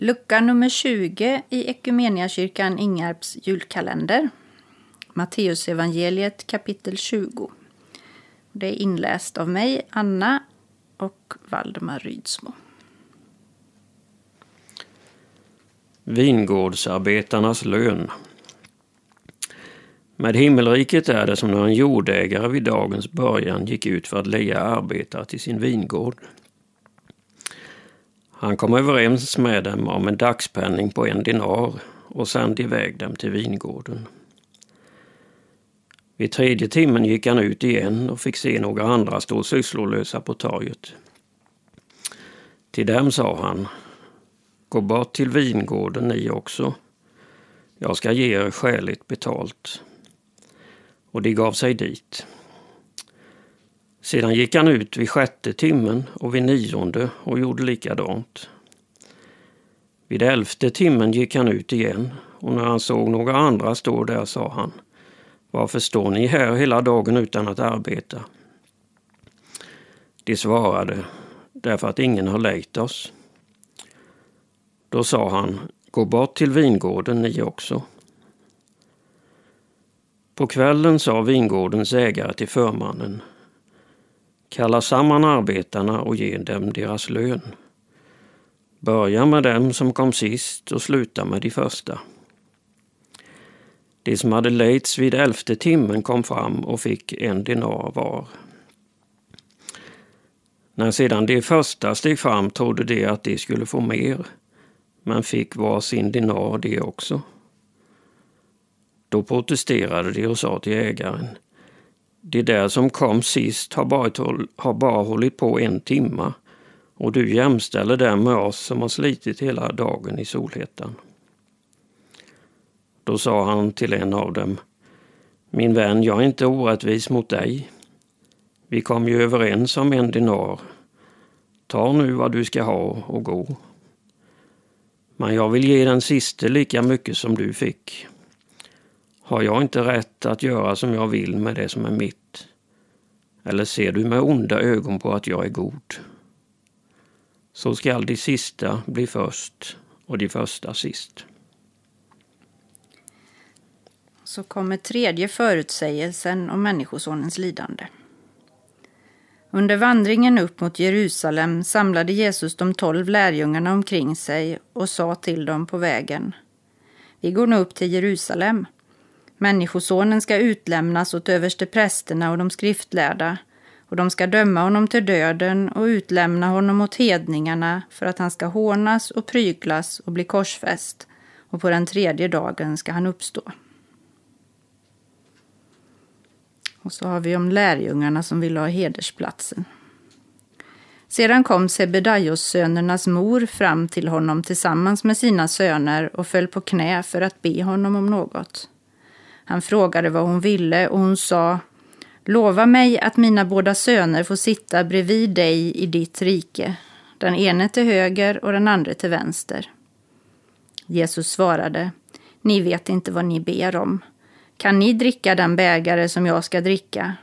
Lucka nummer 20 i Ekumeniakyrkan Ingarps julkalender. Matteusevangeliet kapitel 20. Det är inläst av mig, Anna och Valdemar Rydsmo. Vingårdsarbetarnas lön. Med himmelriket är det som när en jordägare vid dagens början gick ut för att leja arbetare till sin vingård. Han kom överens med dem om en dagspenning på en dinar och sände iväg dem till vingården. Vid tredje timmen gick han ut igen och fick se några andra stå sysslolösa på torget. Till dem sa han, gå bort till vingården ni också. Jag ska ge er skäligt betalt. Och de gav sig dit. Sedan gick han ut vid sjätte timmen och vid nionde och gjorde likadant. Vid elfte timmen gick han ut igen och när han såg några andra stå där sa han Varför står ni här hela dagen utan att arbeta? De svarade Därför att ingen har lejt oss. Då sa han Gå bort till vingården ni också. På kvällen sa vingårdens ägare till förmannen Kalla samman arbetarna och ge dem deras lön. Börja med dem som kom sist och sluta med de första. De som hade lejts vid elfte timmen kom fram och fick en dinar var. När sedan de första steg fram trodde de att de skulle få mer, men fick var sin dinar de också. Då protesterade de och sa till ägaren de där som kom sist har bara, har bara hållit på en timma och du jämställer dem med oss som har slitit hela dagen i solhettan. Då sa han till en av dem, min vän, jag är inte orättvis mot dig. Vi kom ju överens om en dinar. Ta nu vad du ska ha och gå. Men jag vill ge den siste lika mycket som du fick. Har jag inte rätt att göra som jag vill med det som är mitt? Eller ser du med onda ögon på att jag är god? Så skall de sista bli först och de första sist. Så kommer tredje förutsägelsen om Människosonens lidande. Under vandringen upp mot Jerusalem samlade Jesus de tolv lärjungarna omkring sig och sa till dem på vägen. Vi går nu upp till Jerusalem Människosonen ska utlämnas åt översteprästerna och de skriftlärda och de ska döma honom till döden och utlämna honom åt hedningarna för att han ska hånas och pryglas och bli korsfäst och på den tredje dagen ska han uppstå. Och så har vi om lärjungarna som ville ha hedersplatsen. Sedan kom Sebedaios sönernas mor fram till honom tillsammans med sina söner och föll på knä för att be honom om något. Han frågade vad hon ville och hon sa Lova mig att mina båda söner får sitta bredvid dig i ditt rike, den ene till höger och den andra till vänster. Jesus svarade Ni vet inte vad ni ber om. Kan ni dricka den bägare som jag ska dricka?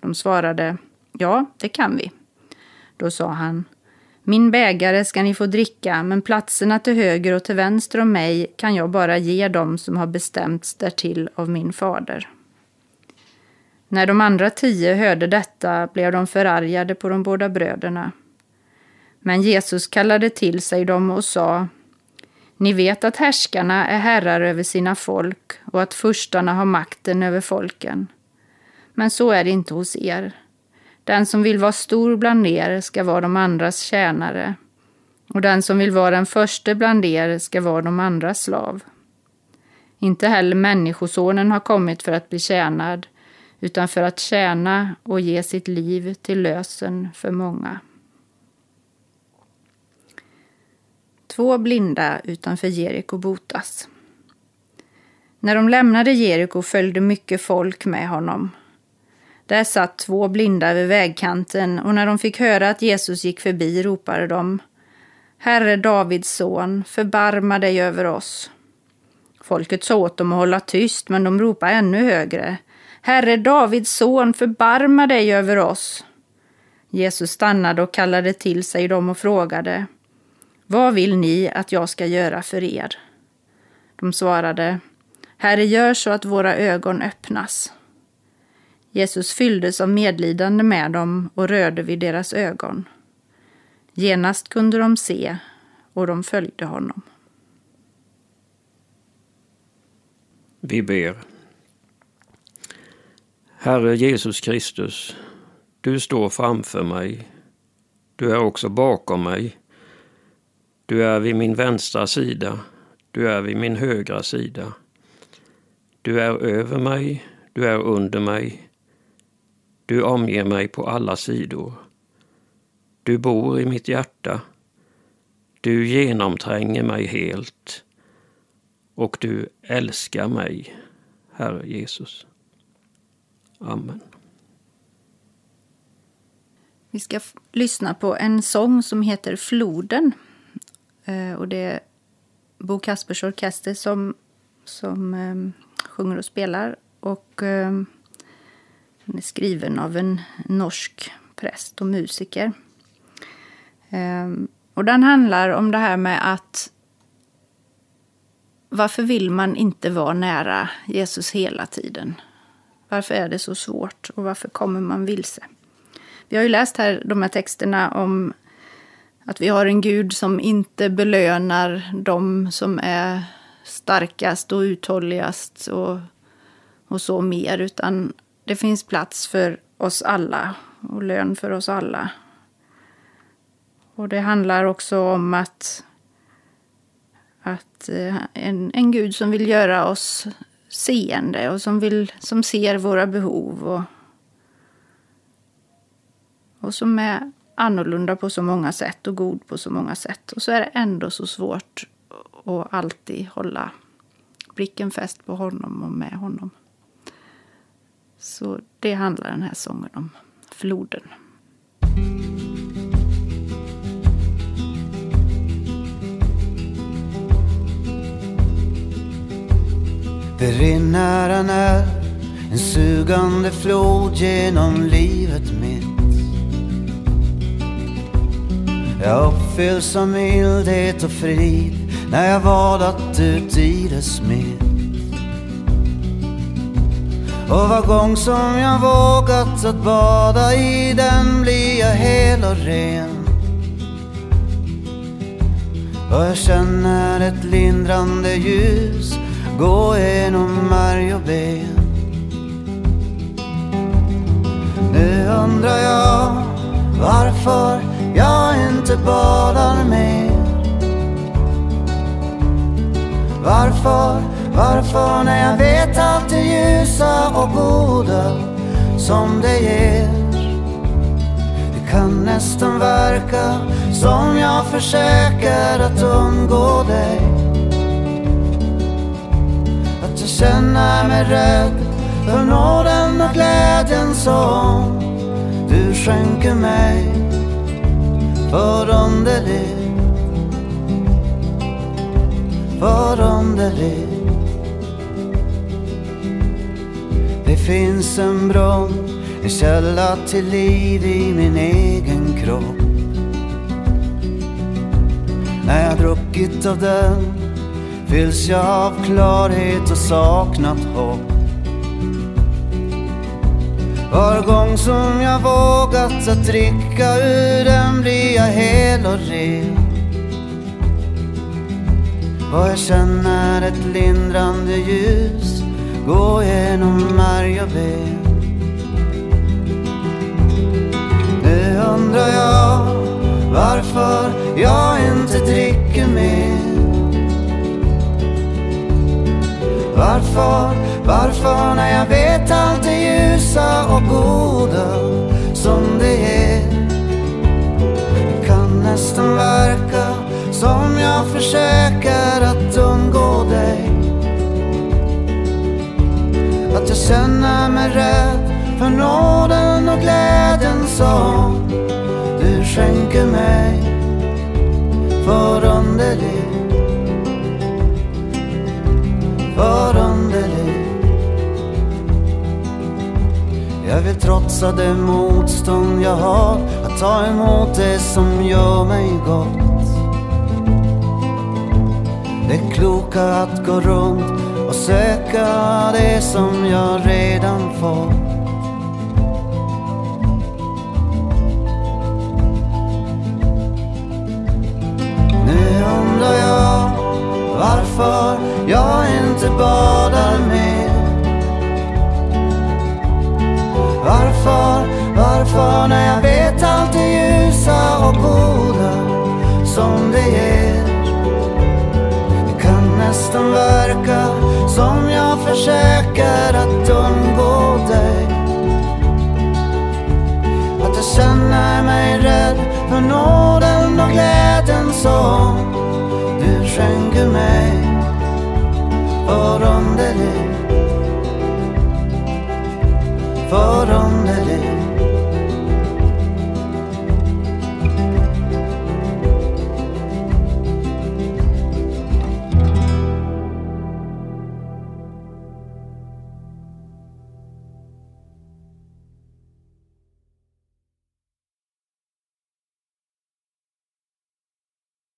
De svarade Ja, det kan vi. Då sa han min bägare ska ni få dricka, men platserna till höger och till vänster om mig kan jag bara ge dem som har bestämts därtill av min fader. När de andra tio hörde detta blev de förargade på de båda bröderna. Men Jesus kallade till sig dem och sa Ni vet att härskarna är herrar över sina folk och att furstarna har makten över folken. Men så är det inte hos er. Den som vill vara stor bland er ska vara de andras tjänare, och den som vill vara den förste bland er ska vara de andras slav. Inte heller Människosonen har kommit för att bli tjänad, utan för att tjäna och ge sitt liv till lösen för många. Två blinda utanför Jeriko botas. När de lämnade Jeriko följde mycket folk med honom där satt två blinda vid vägkanten och när de fick höra att Jesus gick förbi ropade de Herre Davids son, förbarma dig över oss. Folket sa åt dem att hålla tyst, men de ropade ännu högre. Herre Davids son, förbarma dig över oss. Jesus stannade och kallade till sig dem och frågade Vad vill ni att jag ska göra för er? De svarade, Herre, gör så att våra ögon öppnas. Jesus fylldes av medlidande med dem och rörde vid deras ögon. Genast kunde de se och de följde honom. Vi ber. Herre Jesus Kristus, du står framför mig. Du är också bakom mig. Du är vid min vänstra sida. Du är vid min högra sida. Du är över mig. Du är under mig. Du omger mig på alla sidor. Du bor i mitt hjärta. Du genomtränger mig helt. Och du älskar mig, Herre Jesus. Amen. Vi ska lyssna på en sång som heter Floden. Eh, och det är Bo Kaspers Orkester som, som um, sjunger och spelar. Och um, den är skriven av en norsk präst och musiker. Ehm, och den handlar om det här med att varför vill man inte vara nära Jesus hela tiden? Varför är det så svårt och varför kommer man vilse? Vi har ju läst här de här texterna om att vi har en Gud som inte belönar de som är starkast och uthålligast och, och så mer, utan det finns plats för oss alla och lön för oss alla. Och det handlar också om att, att eh, en, en Gud som vill göra oss seende och som, vill, som ser våra behov och, och som är annorlunda på så många sätt och god på så många sätt. Och så är det ändå så svårt att alltid hålla blicken fäst på honom och med honom. Så det handlar den här sången om. Floden. Det rinner en älv, en sugande flod genom livet mitt. Jag uppfylls av mildhet och frid när jag vadat ut i dess mitt. Och var gång som jag vågat att bada i den blir jag hel och ren. Och jag känner ett lindrande ljus gå genom märg och ben. Nu undrar jag varför jag inte badar mer. Varför, varför när jag vet att det och goda som det ger. Det kan nästan verka som jag försöker att undgå dig. Att jag känner mig rädd för nåden och glädjen som du skänker mig förunderligt, förunderligt. Finns en brunn, en källa till liv i min egen kropp. När jag druckit av den fylls jag av klarhet och saknat hopp. Var gång som jag vågat att dricka ur den blir jag hel och ren. Och jag känner ett lindrande ljus gå genom märg och ben. Nu undrar jag varför jag inte dricker mer. Varför, varför när jag vet allt det ljusa och goda Känna mig rädd för nåden och glädjen som du skänker mig. Förunderligt förunderligt Jag vill trotsa det motstånd jag har att ta emot det som gör mig gott. Det kloka att gå runt och söka det som jag redan fått. Nu undrar jag varför jag inte badar mer. Varför, varför när jag vet allt det ljusa och goda som det ger. Det kan nästan verka som jag försöker att undgå dig. Att jag känner mig rädd för nåden och glädjen som du skänker mig. För Förunderlig. Förunderlig.